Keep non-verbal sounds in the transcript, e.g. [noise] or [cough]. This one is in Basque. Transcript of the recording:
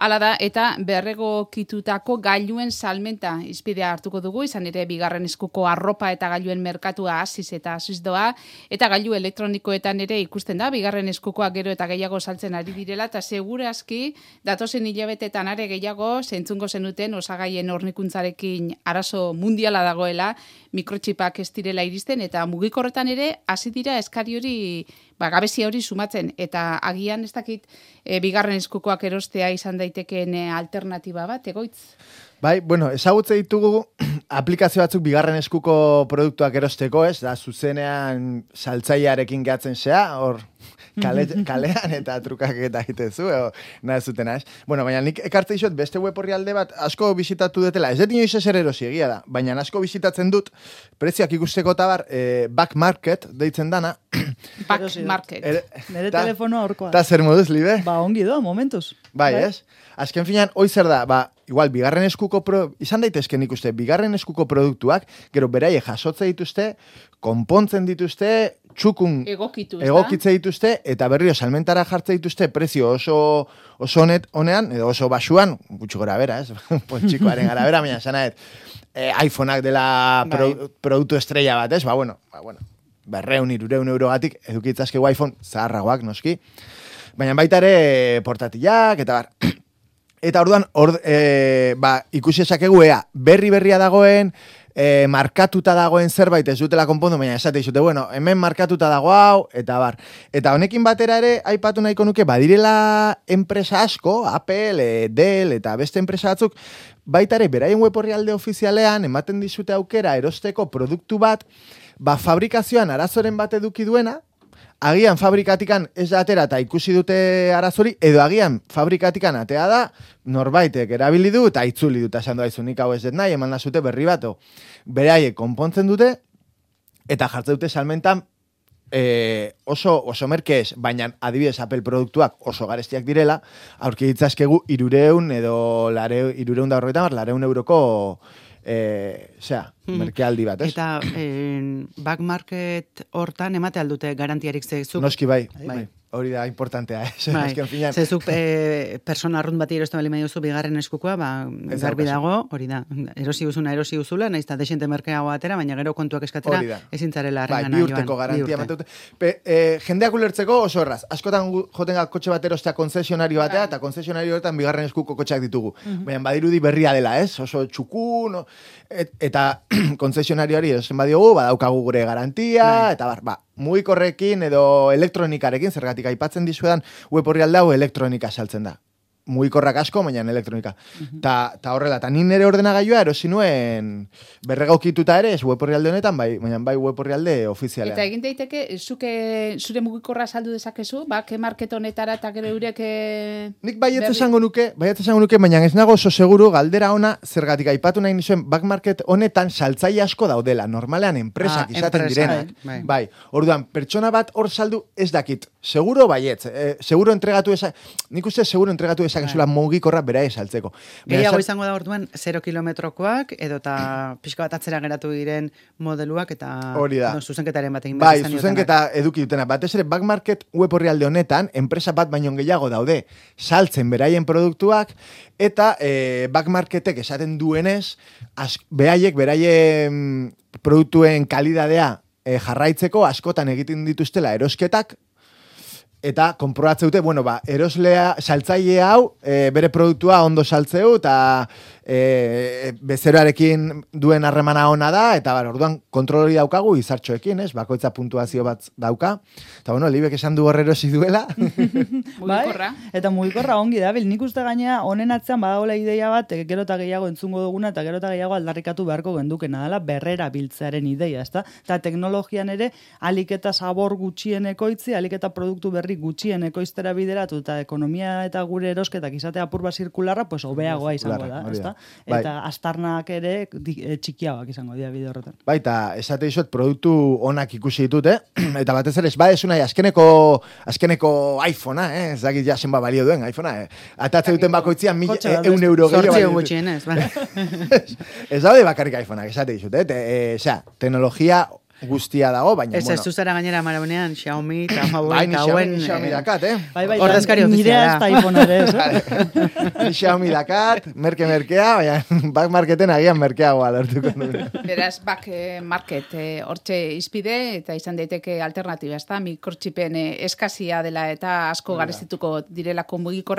Hala da, eta berrego kitutako gailuen salmenta izpidea hartuko dugu, izan ere bigarren eskuko arropa eta gailuen merkatua hasiz eta hasiz doa, eta gailu elektronikoetan ere ikusten da, bigarren eskukoa gero eta gehiago saltzen ari direla, eta segure aski, datozen hilabetetan are gehiago, zentzungo zenuten osagaien hornikuntzarekin arazo mundiala dagoela, mikrotxipak ez direla iristen, eta mugikorretan ere, hasi dira eskari hori, ba, gabezia hori sumatzen, eta agian ez dakit, e, bigarren eskukoak erostea izan daitekeen e, alternatiba bat, egoitz? Bai, bueno, ezagutze ditugu [clears throat] aplikazio batzuk bigarren eskuko produktuak erosteko, ez? Da, zuzenean saltzaiarekin gehatzen zea, hor [laughs] kale, kalean eta trukak eta egitezu, nahi zuten, ez? Bueno, baina nik ekarte izot, beste web horri alde bat asko bizitatu dutela, ez dut inoiz eser erosi egia da, baina asko bizitatzen dut, prezioak ikusteko tabar, e, back market, deitzen dana. Back market. Er, Nere telefono horkoa. Ta zer moduz, libe? Ba, ongi do, momentuz. Bai, bai, ez? Azken finan, oi zer da, ba, igual, bigarren eskuko, pro, izan daitezken ikuste, bigarren eskuko produktuak, gero beraie jasotze dituzte, konpontzen dituzte, txukun Egokitu, egokitze dituzte, eta berrio salmentara jartze dituzte, prezio oso, oso honet, honean, edo oso basuan, gutxi gora bera, ez? [laughs] Pontxikoaren gara bera, baina zanaet, eh, iPhoneak dela pro, bai. produktu estrella bat, ez? Ba, bueno, ba, bueno, berreun, irureun eurogatik, edukitzazke iPhone zaharragoak, noski. Baina baita ere portatilak, eta bar, [clears throat] Eta orduan, or, e, ba, ikusi esakegu ea, berri berria dagoen, e, markatuta dagoen zerbait ez dutela konpondu, baina esate izute, bueno, hemen markatuta dago hau, eta bar. Eta honekin batera ere, aipatu nahiko nuke, badirela enpresa asko, Apple, e, Dell, eta beste enpresa batzuk, baita ere, beraien web alde ofizialean, ematen dizute aukera erosteko produktu bat, ba, fabrikazioan arazoren bat eduki duena, agian fabrikatikan ez atera eta ikusi dute arazori, edo agian fabrikatikan atea da, norbaitek erabili du eta itzuli dut esan doa nik hau ez nahi, eman zute berri bato. Bereaie konpontzen dute, eta jartze dute salmentan e, oso, oso merkez, baina adibidez Apple produktuak oso garestiak direla, aurki ditzazkegu irureun edo lare, irureun da horretan, lareun euroko e, zera, hmm. merkealdi bat, ez? Eta en, back market hortan emate aldute garantiarik zezu? Noski bai, bai. bai. Hori da importantea, eh? [laughs] Bai. Zezuk e, persona arrunt bati erostu bali duzu bigarren eskukoa, ba, garbi dago, hori da. Erosi uzuna, erosi uzula, nahiz eta desente merkeago atera, baina gero kontuak eskatzera ezintzarela bai, bi urteko garantia. Bi Pe, e, jendeak ulertzeko oso erraz. Askotan joten kotxe bat erostea konzesionario batea, bai. eta konzesionario horretan bigarren eskuko kotxeak ditugu. Mm Baina badirudi berria dela, ez? Oso txukun, et, eta [clears throat] konzesionarioari erosen badiogu, badaukagu gure garantia, bai. eta bar, ba, mugikorrekin edo elektronikarekin, zergatik aipatzen dizuedan, web horri aldau elektronika saltzen da mugikorrak asko, baina elektronika. Ta, ta horrela, ta ni nere ordenagailua erosi nuen berregokituta ere, ez web alde honetan, bai, baina bai web alde ofizialean. Eta egin daiteke, zuke zure mugikorra saldu dezakezu, ba, ke market honetara eta gero eurek... Nik baiet esango nuke, baiet esango nuke, baina ez nago oso seguru, galdera ona, zergatik aipatu nahi nizuen, back market honetan saltzai asko daudela, normalean enpresak ah, izaten direnak. Bai. bai. Orduan, pertsona bat hor saldu ez dakit. Seguro baiet, eh, seguro entregatu esa, nik uste seguro entregatu esa dezakezula bai. mugikorra bera esaltzeko. Gehiago izango da orduan 0 kilometrokoak edo eta [clears throat] pixka bat atzera geratu diren modeluak eta Hori da. No, zuzenketaren batekin Bai, zuzenketa eduki dutena. Batez ere back market web alde honetan, enpresa bat baino gehiago daude saltzen beraien produktuak eta e, back marketek esaten duenez, az, beraiek beraien produktuen kalidadea e, jarraitzeko askotan egiten dituztela erosketak eta konprobatzen dute, bueno, ba, eroslea, saltzaile hau, e, bere produktua ondo saltzeu, eta e, bezeroarekin duen harremana ona da, eta bar, orduan kontrolori daukagu izartxoekin, ez? Bakoitza puntuazio bat dauka. Eta bueno, libek esan du horrero duela. [laughs] bai, eta mugikorra ongi da, bil, nik uste gainea honen atzean badagoela ideia bat, e, gero eta gehiago entzungo duguna, eta gero eta gehiago aldarrikatu beharko gendukena dela, berrera biltzearen ideia, ezta? Eta teknologian ere, alik eta sabor gutxien ekoitzi, alik eta produktu berri gutxien ekoiztera bideratu, eta ekonomia eta gure erosketak izatea apurba zirkularra, pues obeagoa izango da, ezta? Bai. Eta astarnak ere e, txikiagoak izango dira bide horretan. Baita, esate dizut produktu onak ikusi ditut, eh? [clears throat] eta batez ere, ez ba, ez unai, azkeneko, azkeneko iPhonea, eh? ez dakit ja zenba balio duen iPhonea, eh? Atatze duten bakoitzian mil, e, eun euro gehiago. gutxien, ez, bai. [laughs] ez daude bakarrik iPhoneak, esate dizut, eh? Te, e, teknologia guztia dago, baina, Ez, ez, bueno. zuzara gainera marabonean, Xiaomi, [clears throat] eta Bai, Huawei, ni eta Xiaomi, ni Xiaomi dakat, eh? Bai, bai, Ordezkari nirea ofiziala. ez da iPhone ere, ez? eh? Xiaomi dakat, merke merkea, baina back marketen agian merkeagoa lortuko nuen. Beraz, back eh, market eh, hortxe izpide, eta izan daiteke alternatiba, ez da, mikrotxipen eh, eskazia dela eta asko garezituko direlako mugikorrak,